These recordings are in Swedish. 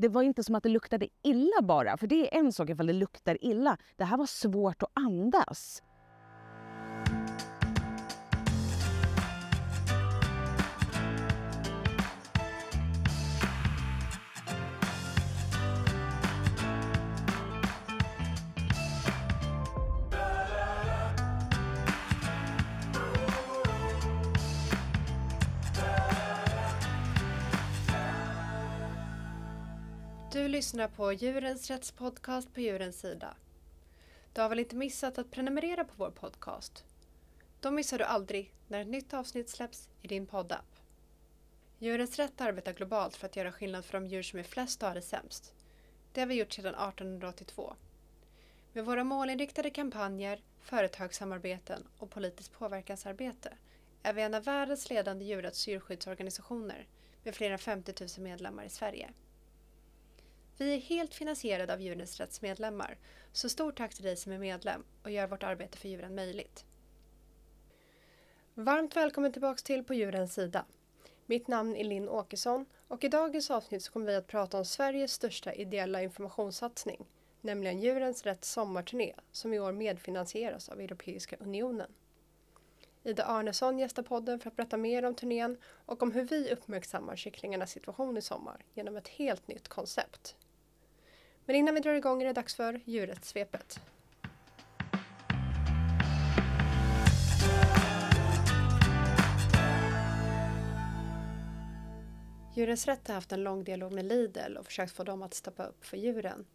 det var inte som att det luktade illa bara, för det är en sak ifall det luktar illa. Det här var svårt att andas. Du lyssnar på Djurens Rätts podcast på Djurens Sida. Du har väl inte missat att prenumerera på vår podcast? Då missar du aldrig när ett nytt avsnitt släpps i din poddapp. Djurens Rätt arbetar globalt för att göra skillnad för de djur som är flest och har det sämst. Det har vi gjort sedan 1882. Med våra målinriktade kampanjer, företagssamarbeten och politiskt påverkansarbete är vi en av världens ledande djurrätts och djurskyddsorganisationer med fler än 50 000 medlemmar i Sverige. Vi är helt finansierade av Djurens Rätts medlemmar, så stort tack till dig som är medlem och gör vårt arbete för djuren möjligt. Varmt välkommen tillbaks till På djurens sida. Mitt namn är Linn Åkesson och i dagens avsnitt så kommer vi att prata om Sveriges största ideella informationssatsning, nämligen Djurens Rätts sommarturné som i år medfinansieras av Europeiska Unionen. Ida Arnesson gästar podden för att berätta mer om turnén och om hur vi uppmärksammar kycklingarnas situation i sommar genom ett helt nytt koncept. Men innan vi drar igång är det dags för djurrättssvepet. Djurens Rätt har haft en lång dialog med Lidl och försökt få dem att stoppa upp för djuren.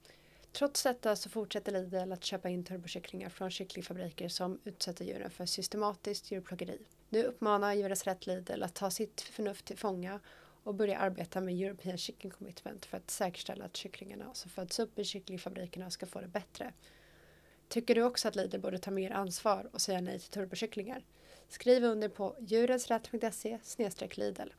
Trots detta så fortsätter Lidl att köpa in turbokycklingar från kycklingfabriker som utsätter djuren för systematiskt djurplågeri. Nu uppmanar Djurens Rätt Lidl att ta sitt förnuft till fånga och börja arbeta med European Chicken Commitment för att säkerställa att kycklingarna som föds upp i kycklingfabrikerna ska få det bättre. Tycker du också att Lidl borde ta mer ansvar och säga nej till turbokycklingar? Skriv under på djurensrätt.se Lidl.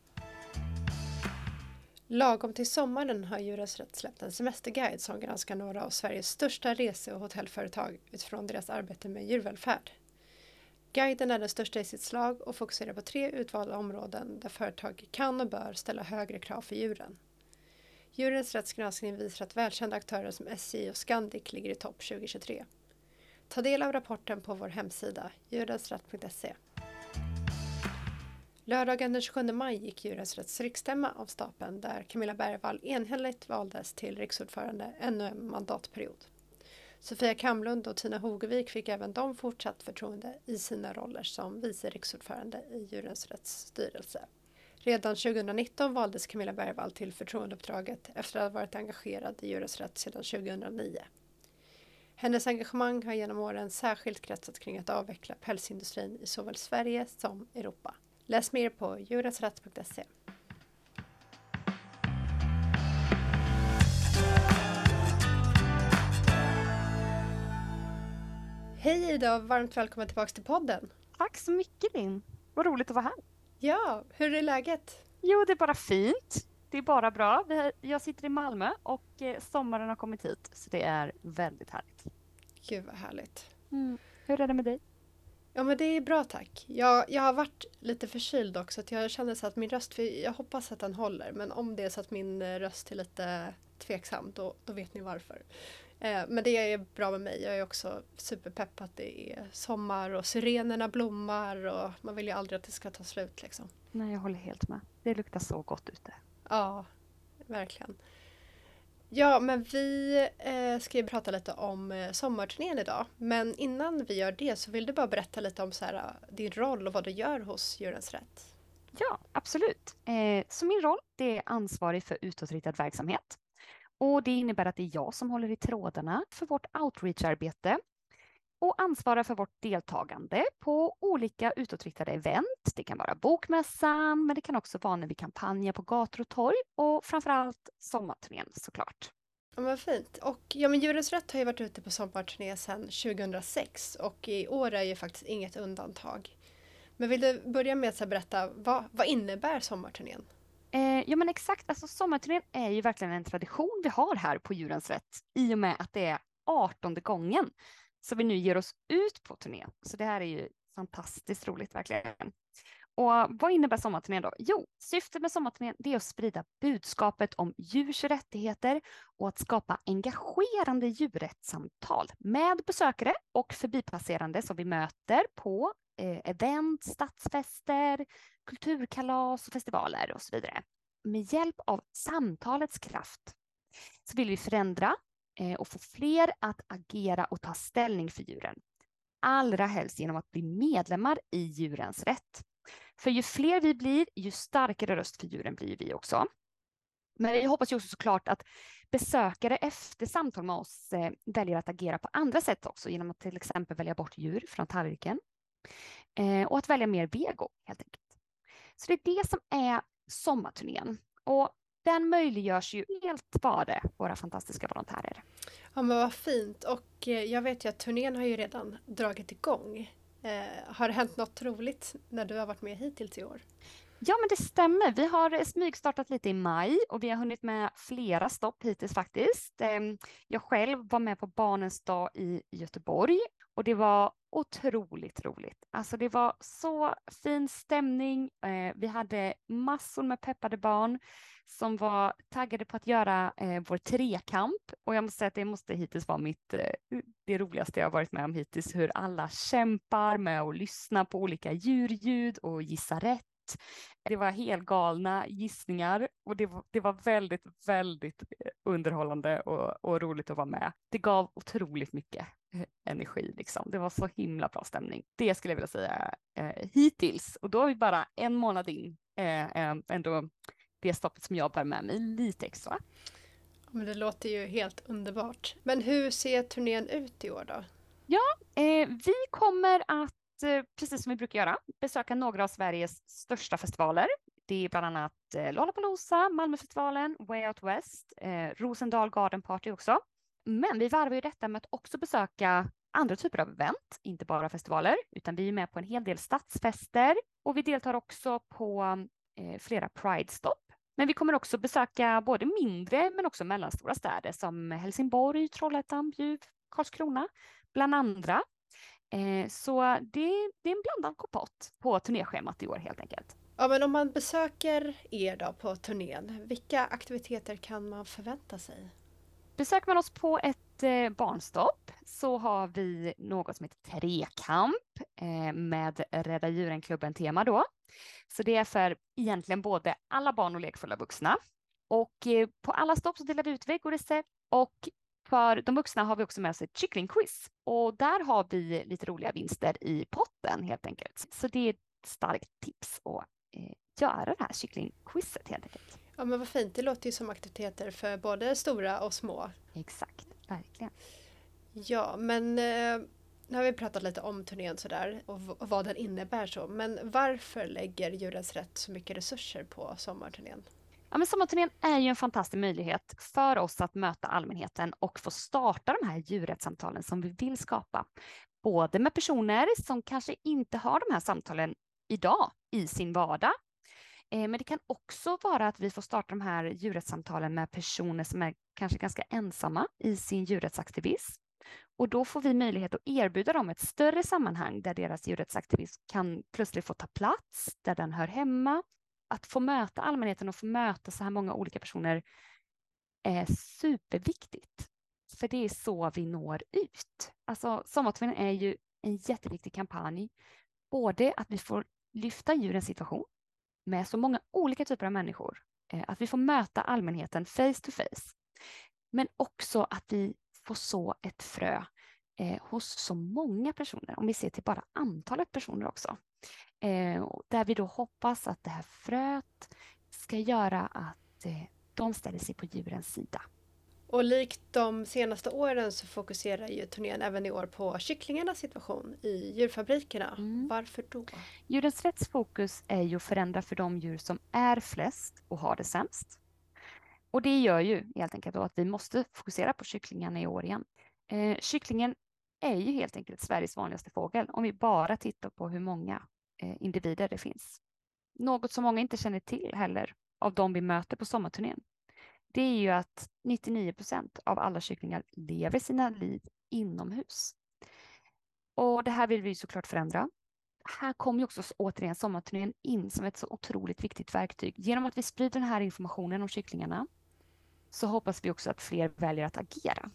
Lagom till sommaren har Djurens Rätt släppt en semesterguide som granskar några av Sveriges största rese och hotellföretag utifrån deras arbete med djurvälfärd. Guiden är den största i sitt slag och fokuserar på tre utvalda områden där företag kan och bör ställa högre krav för djuren. Djurens rättsgranskning visar att välkända aktörer som SJ och Scandic ligger i topp 2023. Ta del av rapporten på vår hemsida djurensrätt.se. Lördagen den 27 maj gick Djurens Rätts riksstämma av stapeln där Camilla Bergvall enhälligt valdes till riksordförande ännu en mandatperiod. Sofia Kamlund och Tina Hogevik fick även de fortsatt förtroende i sina roller som vice riksordförande i Djurens Rätts styrelse. Redan 2019 valdes Camilla Bergvall till förtroendeuppdraget efter att ha varit engagerad i Djurens Rätt sedan 2009. Hennes engagemang har genom åren särskilt kretsat kring att avveckla pälsindustrin i såväl Sverige som Europa. Läs mer på djurensrätt.se. Hej Ida och varmt välkommen tillbaka till podden. Tack så mycket Linn. Vad roligt att vara här. Ja, hur är läget? Jo, det är bara fint. Det är bara bra. Jag sitter i Malmö och eh, sommaren har kommit hit så det är väldigt härligt. Gud vad härligt. Mm. Hur är det med dig? Ja men det är bra tack. Jag, jag har varit lite förkyld också. Att jag känner så att min röst, jag hoppas att den håller. Men om det är så att min eh, röst är lite tveksam då, då vet ni varför. Eh, men det är bra med mig. Jag är också superpepp att det är sommar och sirenerna blommar och man vill ju aldrig att det ska ta slut liksom. Nej, jag håller helt med. Det luktar så gott ute. Ja, verkligen. Ja, men vi eh, ska ju prata lite om eh, sommarturnén idag. Men innan vi gör det så vill du bara berätta lite om så här, din roll och vad du gör hos Djurens Rätt. Ja, absolut. Eh, så min roll det är ansvarig för utåtriktad verksamhet. Och det innebär att det är jag som håller i trådarna för vårt outreach-arbete och ansvarar för vårt deltagande på olika utåtriktade event. Det kan vara Bokmässan, men det kan också vara när vi kampanjar på gator och torg och framförallt sommarturnén såklart. Ja, vad fint. Och ja, men Djurens Rätt har ju varit ute på sommarturné sedan 2006 och i år är ju faktiskt inget undantag. Men vill du börja med att berätta, vad, vad innebär sommarturnén? Eh, ja men exakt, alltså sommarturnén är ju verkligen en tradition vi har här på Djurens Rätt i och med att det är 18 gången som vi nu ger oss ut på turné. Så det här är ju fantastiskt roligt verkligen. Och vad innebär sommarturnén då? Jo, syftet med sommarturnén är att sprida budskapet om djurs rättigheter och att skapa engagerande djurrättssamtal med besökare och förbipasserande som vi möter på eh, event, stadsfester, kulturkalas och festivaler och så vidare. Med hjälp av samtalets kraft så vill vi förändra eh, och få fler att agera och ta ställning för djuren. Allra helst genom att bli medlemmar i djurens rätt. För ju fler vi blir, ju starkare röst för djuren blir vi också. Men vi hoppas ju också såklart att besökare efter samtal med oss eh, väljer att agera på andra sätt också genom att till exempel välja bort djur från tallriken eh, och att välja mer vego helt enkelt. Så det är det som är sommarturnén och den möjliggörs ju helt vare våra fantastiska volontärer. Ja men vad fint och eh, jag vet ju att turnén har ju redan dragit igång. Eh, har det hänt något roligt när du har varit med hittills i år? Ja, men det stämmer. Vi har smygstartat lite i maj och vi har hunnit med flera stopp hittills faktiskt. Ehm, jag själv var med på Barnens dag i Göteborg och det var otroligt roligt. Alltså det var så fin stämning. Eh, vi hade massor med peppade barn som var taggade på att göra eh, vår trekamp och jag måste säga att det måste hittills vara mitt, eh, det roligaste jag varit med om hittills, hur alla kämpar med att lyssna på olika djurljud och gissa rätt. Det var helt galna gissningar och det var, det var väldigt, väldigt eh, underhållande och, och roligt att vara med. Det gav otroligt mycket energi liksom. Det var så himla bra stämning. Det skulle jag vilja säga eh, hittills och då är vi bara en månad in eh, eh ändå det stoppet som jag bär med mig lite extra. Men det låter ju helt underbart. Men hur ser turnén ut i år då? Ja, eh, vi kommer att, eh, precis som vi brukar göra, besöka några av Sveriges största festivaler. Det är bland annat eh, Lollapalooza, Malmöfestivalen, Way Out West, eh, Rosendal Garden Party också. Men vi varvar ju detta med att också besöka andra typer av event, inte bara festivaler, utan vi är med på en hel del stadsfester och vi deltar också på eh, flera Pride-stopp men vi kommer också besöka både mindre men också mellanstora städer som Helsingborg, Trollhättan, Bjuv, Karlskrona bland andra. Eh, så det, det, är en blandad kompott på turnéschemat i år helt enkelt. Ja, men om man besöker er då på turnén, vilka aktiviteter kan man förvänta sig? Besöker man oss på ett eh, barnstopp så har vi något som heter Trekamp eh, med Rädda djuren-klubben-tema då. Så det är för egentligen både alla barn och lekfulla vuxna. Och eh, på alla stopp så delar vi ut vegorecept och för de vuxna har vi också med oss ett kycklingquiz och där har vi lite roliga vinster i potten helt enkelt. Så det är ett starkt tips att göra det här kycklingquizet helt enkelt. Ja men vad fint, det låter ju som aktiviteter för både stora och små. Exakt, verkligen. Ja, men eh, nu har vi pratat lite om turnén sådär och, och vad den innebär så. Men varför lägger Djurens Rätt så mycket resurser på sommarturnén? Ja, men sommarturnén är ju en fantastisk möjlighet för oss att möta allmänheten och få starta de här djurrättssamtalen som vi vill skapa. Både med personer som kanske inte har de här samtalen idag i sin vardag. Eh, men det kan också vara att vi får starta de här djurrättssamtalen med personer som är kanske ganska ensamma i sin djurrättsaktivism och då får vi möjlighet att erbjuda dem ett större sammanhang där deras djurrättsaktivism kan plötsligt få ta plats, där den hör hemma. Att få möta allmänheten och få möta så här många olika personer är superviktigt. För det är så vi når ut. Alltså Sommarturnén är ju en jätteviktig kampanj. Både att vi får lyfta djurens situation med så många olika typer av människor. Eh, att vi får möta allmänheten face to face. Men också att vi får så ett frö eh, hos så många personer, om vi ser till bara antalet personer också. Eh, där vi då hoppas att det här fröet ska göra att de ställer sig på djurens sida. Och likt de senaste åren så fokuserar ju turnén även i år på kycklingarnas situation i djurfabrikerna. Mm. Varför då? Djurens rätts fokus är ju att förändra för de djur som är flest och har det sämst. Och det gör ju helt enkelt att vi måste fokusera på kycklingarna i år igen. Eh, kycklingen är ju helt enkelt Sveriges vanligaste fågel om vi bara tittar på hur många eh, individer det finns. Något som många inte känner till heller av de vi möter på sommarturnén. Det är ju att 99 procent av alla kycklingar lever sina liv inomhus. Och det här vill vi såklart förändra. här kommer ju också återigen sommarturnén in som ett så otroligt viktigt verktyg. Genom att vi sprider den här informationen om kycklingarna så hoppas vi också att fler väljer att agera.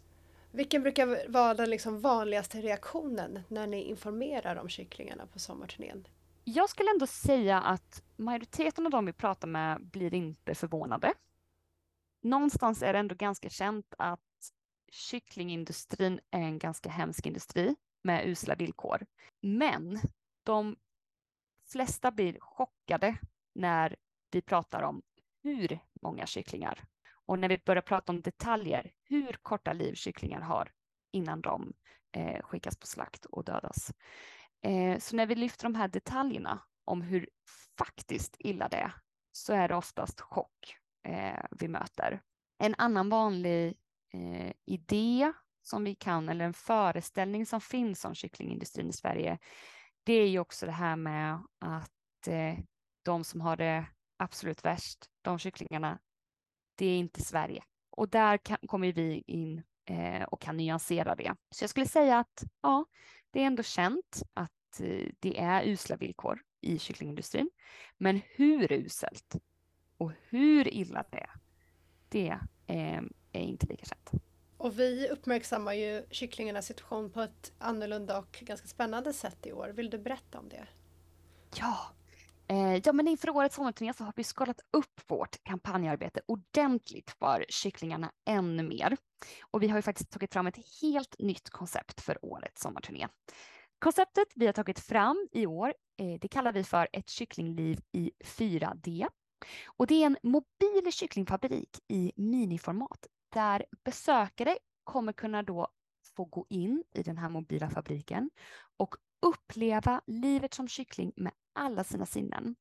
Vilken brukar vara den liksom vanligaste reaktionen när ni informerar om kycklingarna på sommarturnén? Jag skulle ändå säga att majoriteten av de vi pratar med blir inte förvånade. Någonstans är det ändå ganska känt att kycklingindustrin är en ganska hemsk industri med usla villkor. Men de flesta blir chockade när vi pratar om hur många kycklingar och när vi börjar prata om detaljer, hur korta liv kycklingar har innan de eh, skickas på slakt och dödas. Eh, så när vi lyfter de här detaljerna om hur faktiskt illa det är, så är det oftast chock eh, vi möter. En annan vanlig eh, idé som vi kan, eller en föreställning som finns om kycklingindustrin i Sverige, det är ju också det här med att eh, de som har det absolut värst, de kycklingarna, det är inte Sverige. Och där kan, kommer vi in eh, och kan nyansera det. Så jag skulle säga att ja, det är ändå känt att eh, det är usla villkor i kycklingindustrin. Men hur uselt och hur illa det är, det eh, är inte lika känt. Och vi uppmärksammar ju kycklingarnas situation på ett annorlunda och ganska spännande sätt i år. Vill du berätta om det? Ja, eh, ja men inför årets sommarturné så har vi skalat upp vårt kampanjarbete ordentligt för kycklingarna ännu mer. Och vi har ju faktiskt tagit fram ett helt nytt koncept för årets sommarturné. Konceptet vi har tagit fram i år, eh, det kallar vi för ett kycklingliv i 4D. Och det är en mobil kycklingfabrik i miniformat där besökare kommer kunna då få gå in i den här mobila fabriken och uppleva livet som kyckling med alla sina sinnen.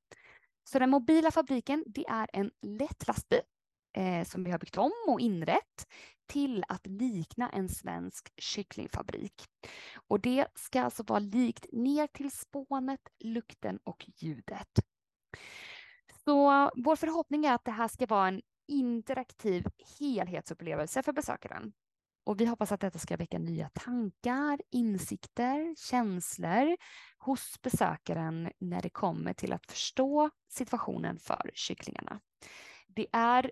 Så den mobila fabriken, det är en lätt lastbil eh, som vi har byggt om och inrett till att likna en svensk kycklingfabrik. Och det ska alltså vara likt ner till spånet, lukten och ljudet. Så vår förhoppning är att det här ska vara en interaktiv helhetsupplevelse för besökaren. Och vi hoppas att detta ska väcka nya tankar, insikter, känslor hos besökaren när det kommer till att förstå situationen för kycklingarna. Det är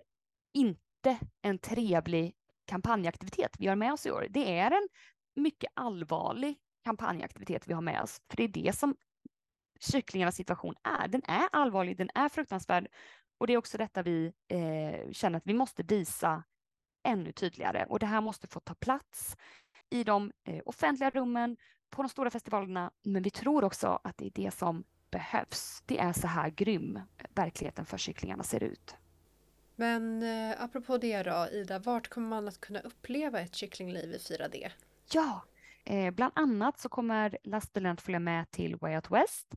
inte en trevlig kampanjaktivitet vi har med oss i år. Det är en mycket allvarlig kampanjaktivitet vi har med oss, för det är det som kycklingarnas situation är. Den är allvarlig, den är fruktansvärd och det är också detta vi eh, känner att vi måste visa ännu tydligare och det här måste få ta plats i de eh, offentliga rummen, på de stora festivalerna, men vi tror också att det är det som behövs. Det är så här grym verkligheten för kycklingarna ser ut. Men eh, apropå det då, Ida, vart kommer man att kunna uppleva ett kycklingliv i 4D? Ja, eh, bland annat så kommer lastbilen att följa med till Way Out West,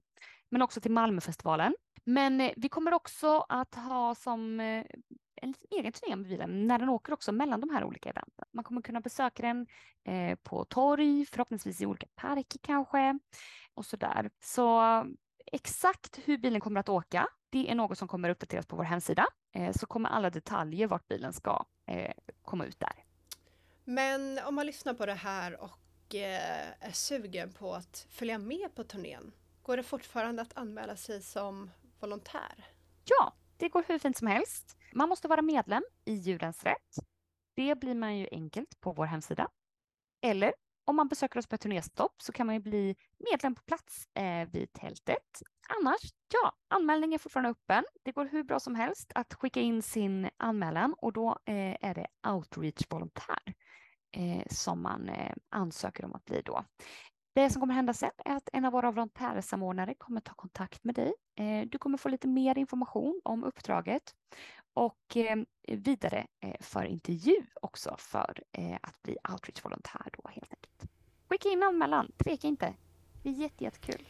men också till Malmöfestivalen. Men eh, vi kommer också att ha som eh, en egen turné med bilen när den åker också mellan de här olika eventen. Man kommer kunna besöka den eh, på torg, förhoppningsvis i olika parker kanske och så där. Så exakt hur bilen kommer att åka, det är något som kommer uppdateras på vår hemsida. Eh, så kommer alla detaljer vart bilen ska eh, komma ut där. Men om man lyssnar på det här och Eh, är sugen på att följa med på turnén, går det fortfarande att anmäla sig som volontär? Ja, det går hur fint som helst. Man måste vara medlem i Djurens Rätt. Det blir man ju enkelt på vår hemsida. Eller om man besöker oss på ett turnéstopp så kan man ju bli medlem på plats eh, vid tältet. Annars, ja, anmälningen är fortfarande öppen. Det går hur bra som helst att skicka in sin anmälan och då eh, är det outreach volontär eh, som man eh, ansöker om att bli då. Det som kommer hända sen är att en av våra volontärsamordnare kommer ta kontakt med dig. Eh, du kommer få lite mer information om uppdraget och eh, vidare eh, för intervju också för att bli outreach-volontär då helt enkelt. Skicka in anmälan, tveka inte. Det är jätte, jättekul.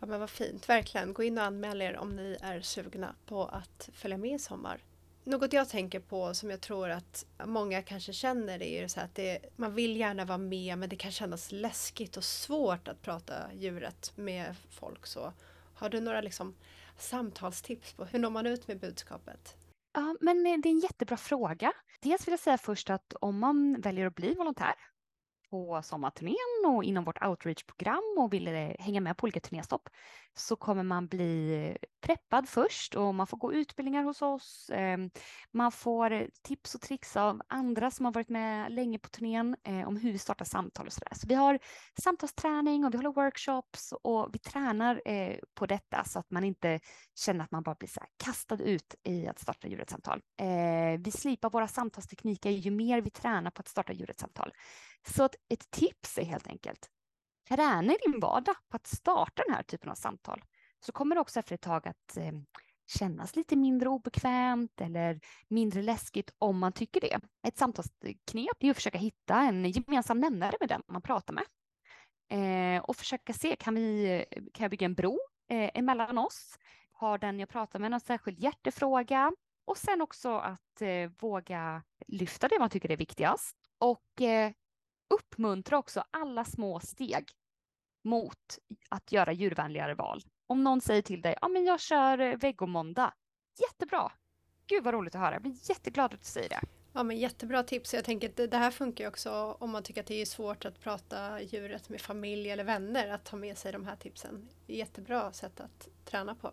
Ja men vad fint, verkligen. Gå in och anmäl er om ni är sugna på att följa med i sommar. Något jag tänker på som jag tror att många kanske känner är ju så att det, man vill gärna vara med men det kan kännas läskigt och svårt att prata djuret med folk. Så har du några liksom samtalstips på hur når man ut med budskapet? Ja, men eh, det är en jättebra fråga. Dels vill jag säga först att om man väljer att bli volontär på sommarturnén och inom vårt outreach-program och vill hänga med på olika turnéstopp så kommer man bli preppad först och man får gå utbildningar hos oss. Ehm, man får tips och tricks av andra som har varit med länge på turnén eh, om hur vi startar samtal och sådär. Så vi har samtalsträning och vi håller workshops och vi tränar eh, på detta så att man inte känner att man bara blir så kastad ut i att starta djurets samtal. Eh, vi slipar våra samtalstekniker ju mer vi tränar på att starta djurets samtal. Så ett tips är helt enkelt, enkelt träna i din vardag på att starta den här typen av samtal. Så kommer det också efter ett tag att eh, kännas lite mindre obekvämt eller mindre läskigt om man tycker det. Ett samtalsknep är att försöka hitta en gemensam nämnare med den man pratar med. Eh, och försöka se, kan, vi, kan jag bygga en bro eh, emellan oss? Har den jag pratar med någon särskild hjärtefråga? Och sen också att eh, våga lyfta det man tycker är viktigast och eh, uppmuntra också alla små steg mot att göra djurvänligare val. Om någon säger till dig, ja men jag kör eh, vegomåndag. Jättebra! Gud vad roligt att höra, jag blir jätteglad att du säger det. Ja men jättebra tips. Jag tänker att det här funkar ju också om man tycker att det är svårt att prata djuret med familj eller vänner, att ta med sig de här tipsen. Jättebra sätt att träna på.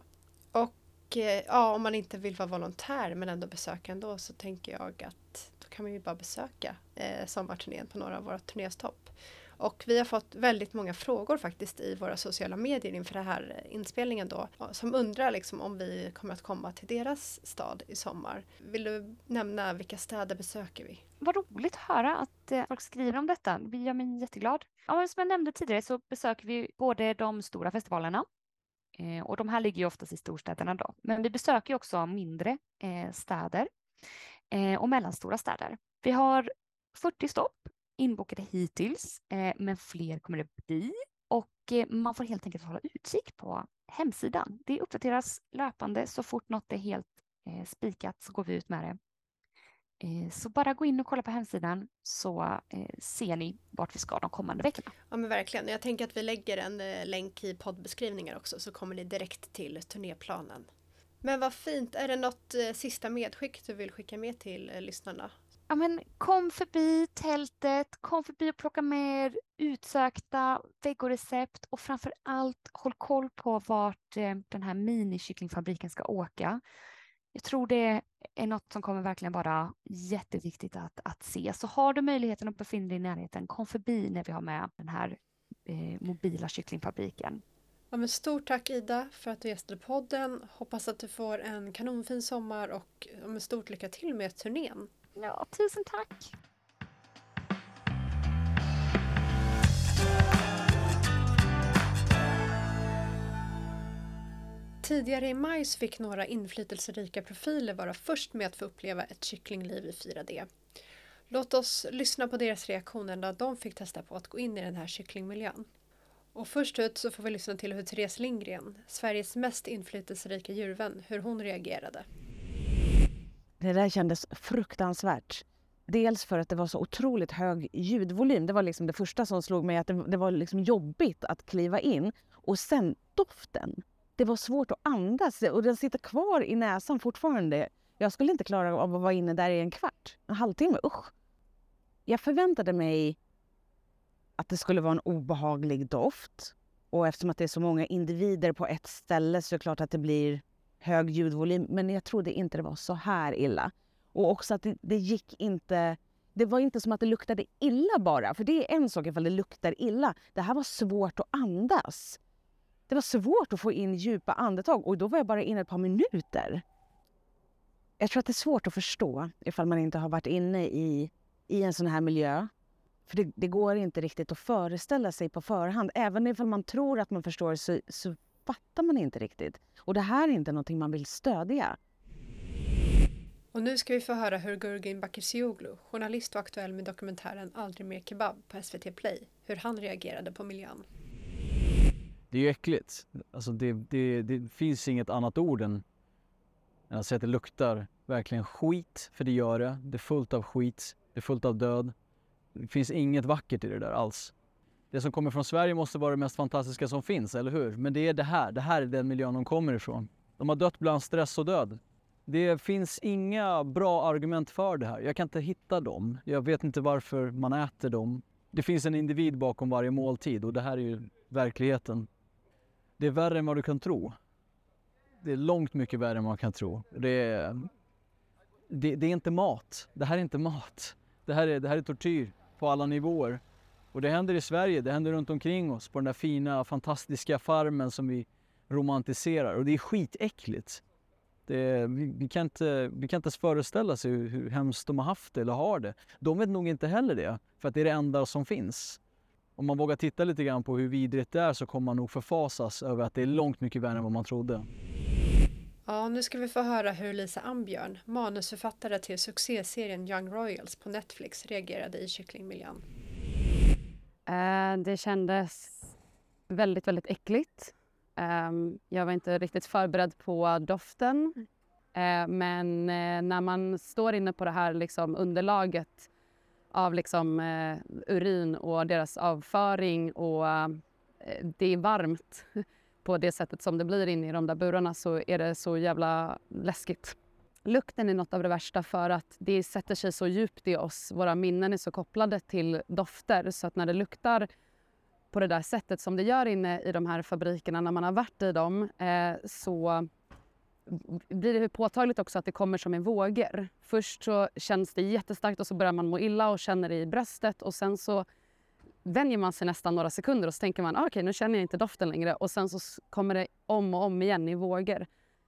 Och eh, ja, om man inte vill vara volontär men ändå besöka ändå så tänker jag att kan man ju bara besöka eh, sommarturnén på några av våra turnéstopp. Och vi har fått väldigt många frågor faktiskt i våra sociala medier inför den här eh, inspelningen då. Som undrar liksom om vi kommer att komma till deras stad i sommar. Vill du nämna vilka städer besöker vi? Vad roligt att höra att eh, folk skriver om detta. Det gör mig jätteglad. Ja, som jag nämnde tidigare så besöker vi både de stora festivalerna eh, och de här ligger ju oftast i storstäderna då. Men vi besöker också mindre städer Eh, och mellanstora städer. Vi har 40 stopp inbokade hittills, eh, men fler kommer det bli. Och eh, man får helt enkelt hålla utkik på hemsidan. Det uppdateras löpande. Så fort något är helt spikat så går vi ut med det. Så bara gå in och kolla på hemsidan så ser ni vart vi ska de kommande veckorna. Ja men verkligen. Jag tänker att vi lägger en länk i poddbeskrivningen också så kommer ni direkt till turnéplanen. Men vad fint. Är det något eh, sista medskick du vill skicka med till eh, lyssnarna? ja, men kom förbi tältet, kom förbi och plocka med er utsökta vegorecept och framför allt håll koll på vart eh, den här minikycklingfabriken ska åka. Jag tror det är något som kommer verkligen vara jätteviktigt att, att se. Så har du möjligheten att befinna dig i närheten, kom förbi när vi har med den här eh, mobila kycklingfabriken. Ja, men stort tack Ida för att du gästade podden. Hoppas att du får en kanonfin sommar och ja, stort lycka till med turnén. Ja, tusen tack. Tidigare i maj fick några inflytelserika profiler vara först med att få uppleva ett kycklingliv i 4D. Låt oss lyssna på deras reaktioner när de fick testa på att gå in i den här kycklingmiljön. Och först ut så får vi lyssna till hur Therese Lindgren, Sveriges mest inflytelserika djurvän, hur hon reagerade. Det där kändes fruktansvärt. Dels för att det var så otroligt hög ljudvolym. Det var liksom det första som slog mig, att det, det var liksom jobbigt att kliva in. Och sen doften. Det var svårt att andas och den sitter kvar i näsan fortfarande. Jag skulle inte klara av att vara inne där i en kvart, en halvtimme. Usch! Jag förväntade mig att det skulle vara en obehaglig doft. Och eftersom att det är så många individer på ett ställe så är det klart att det blir hög ljudvolym, men jag trodde inte det var så här illa. Och också att det, det, gick inte... Det var inte som att det luktade illa bara, för det är en sak ifall det luktar illa. Det här var svårt att andas. Det var svårt att få in djupa andetag och då var jag bara inne ett par minuter. Jag tror att det är svårt att förstå ifall man inte har varit inne i, i en sån här miljö. För det, det går inte riktigt att föreställa sig på förhand. Även ifall man tror att man förstår så, så fattar man inte riktigt. Och det här är inte någonting man vill stödja. Och nu ska vi få höra hur Gurgin Bakircioglu, journalist och aktuell med dokumentären Aldrig mer kebab på SVT Play, hur han reagerade på miljön. Det är ju äckligt. Alltså det, det, det finns inget annat ord än att säga att det luktar verkligen skit, för det gör det. Det är fullt av skit, det är fullt av död. Det finns inget vackert i det där alls det som kommer från Sverige måste vara det mest fantastiska som finns, eller hur? Men det är det här, det här är den miljön de kommer ifrån. De har dött bland stress och död. Det finns inga bra argument för det här. Jag kan inte hitta dem. Jag vet inte varför man äter dem. det finns en individ bakom varje måltid och det här är ju verkligheten. Det är värre än vad du kan tro. Det är långt mycket värre än vad man kan tro. Det är, det, det är inte mat. Det här är inte mat. Det här är, det här är tortyr på alla nivåer. Och det händer i Sverige, det händer runt omkring oss på den där fina, fantastiska farmen som vi romantiserar. Och det är skitäckligt. Det, vi, vi, kan inte, vi kan inte ens föreställa sig hur, hur hemskt de har haft det eller har det. De vet nog inte heller det, för att det är det enda som finns. Om man vågar titta lite grann på hur vidrigt det är så kommer man nog förfasas över att det är långt mycket värre än vad man trodde. Ja, nu ska vi få höra hur Lisa Ambjörn, manusförfattare till succéserien Young Royals på Netflix, reagerade i kycklingmiljön. Eh, det kändes väldigt, väldigt äckligt. Ehm, jag var inte riktigt förberedd på doften. Eh, men eh, när man står inne på det här liksom, underlaget av liksom, eh, urin och deras avföring och det är varmt på det sättet som det blir inne i de där burarna så är det så jävla läskigt. Lukten är något av det värsta för att det sätter sig så djupt i oss. Våra minnen är så kopplade till dofter så att när det luktar på det där sättet som det gör inne i de här fabrikerna när man har varit i dem eh, så blir det påtagligt också att det kommer som en vågor. Först så känns det jättestarkt och så börjar man må illa och känner det i bröstet och sen så vänjer man sig nästan några sekunder och så tänker man ah, okej okay, nu känner jag inte doften längre och sen så kommer det om och om igen i vågor.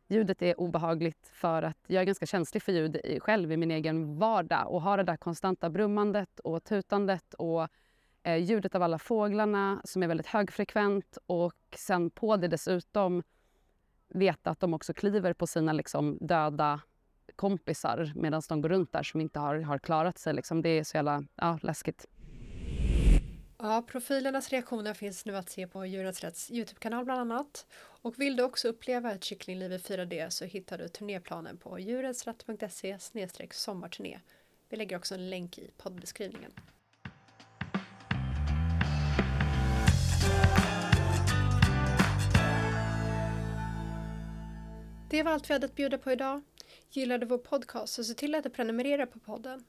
Ljudet är obehagligt för att jag är ganska känslig för ljud själv i min egen vardag och har det där konstanta brummandet och tutandet och eh, ljudet av alla fåglarna som är väldigt högfrekvent och sen på det dessutom veta att de också kliver på sina liksom, döda kompisar medan de går runt där som inte har, har klarat sig. Liksom. Det är så jävla ja, läskigt. Ja, profilernas reaktioner finns nu att se på Djurens Rätts Youtube-kanal bland annat. Och vill du också uppleva ett kycklingliv i 4D så hittar du turnéplanen på djurensrätt.se sommarturné. Vi lägger också en länk i poddbeskrivningen. Det var allt vi hade att bjuda på idag. Gillar du vår podcast så se till att du prenumererar på podden.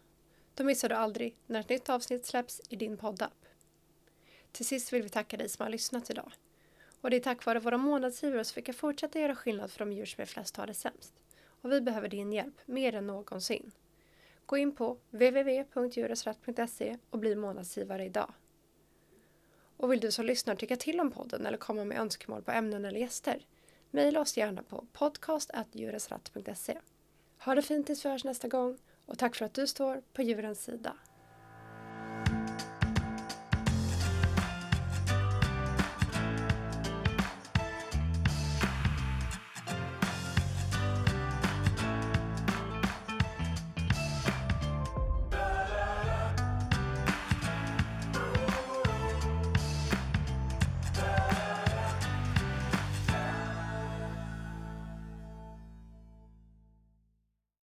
Då missar du aldrig när ett nytt avsnitt släpps i din poddapp. Till sist vill vi tacka dig som har lyssnat idag. Och det är tack vare våra månadsgivare som vi kan fortsätta göra skillnad för de djur som är flest har det sämst. Och vi behöver din hjälp mer än någonsin. Gå in på www.djuresrätt.se och bli månadsgivare idag. Och vill du som lyssnar tycka till om podden eller komma med önskemål på ämnen eller gäster? Mejla oss gärna på podcast.djurensratt.se. Ha det fint tills vi hörs nästa gång och tack för att du står på djurens sida.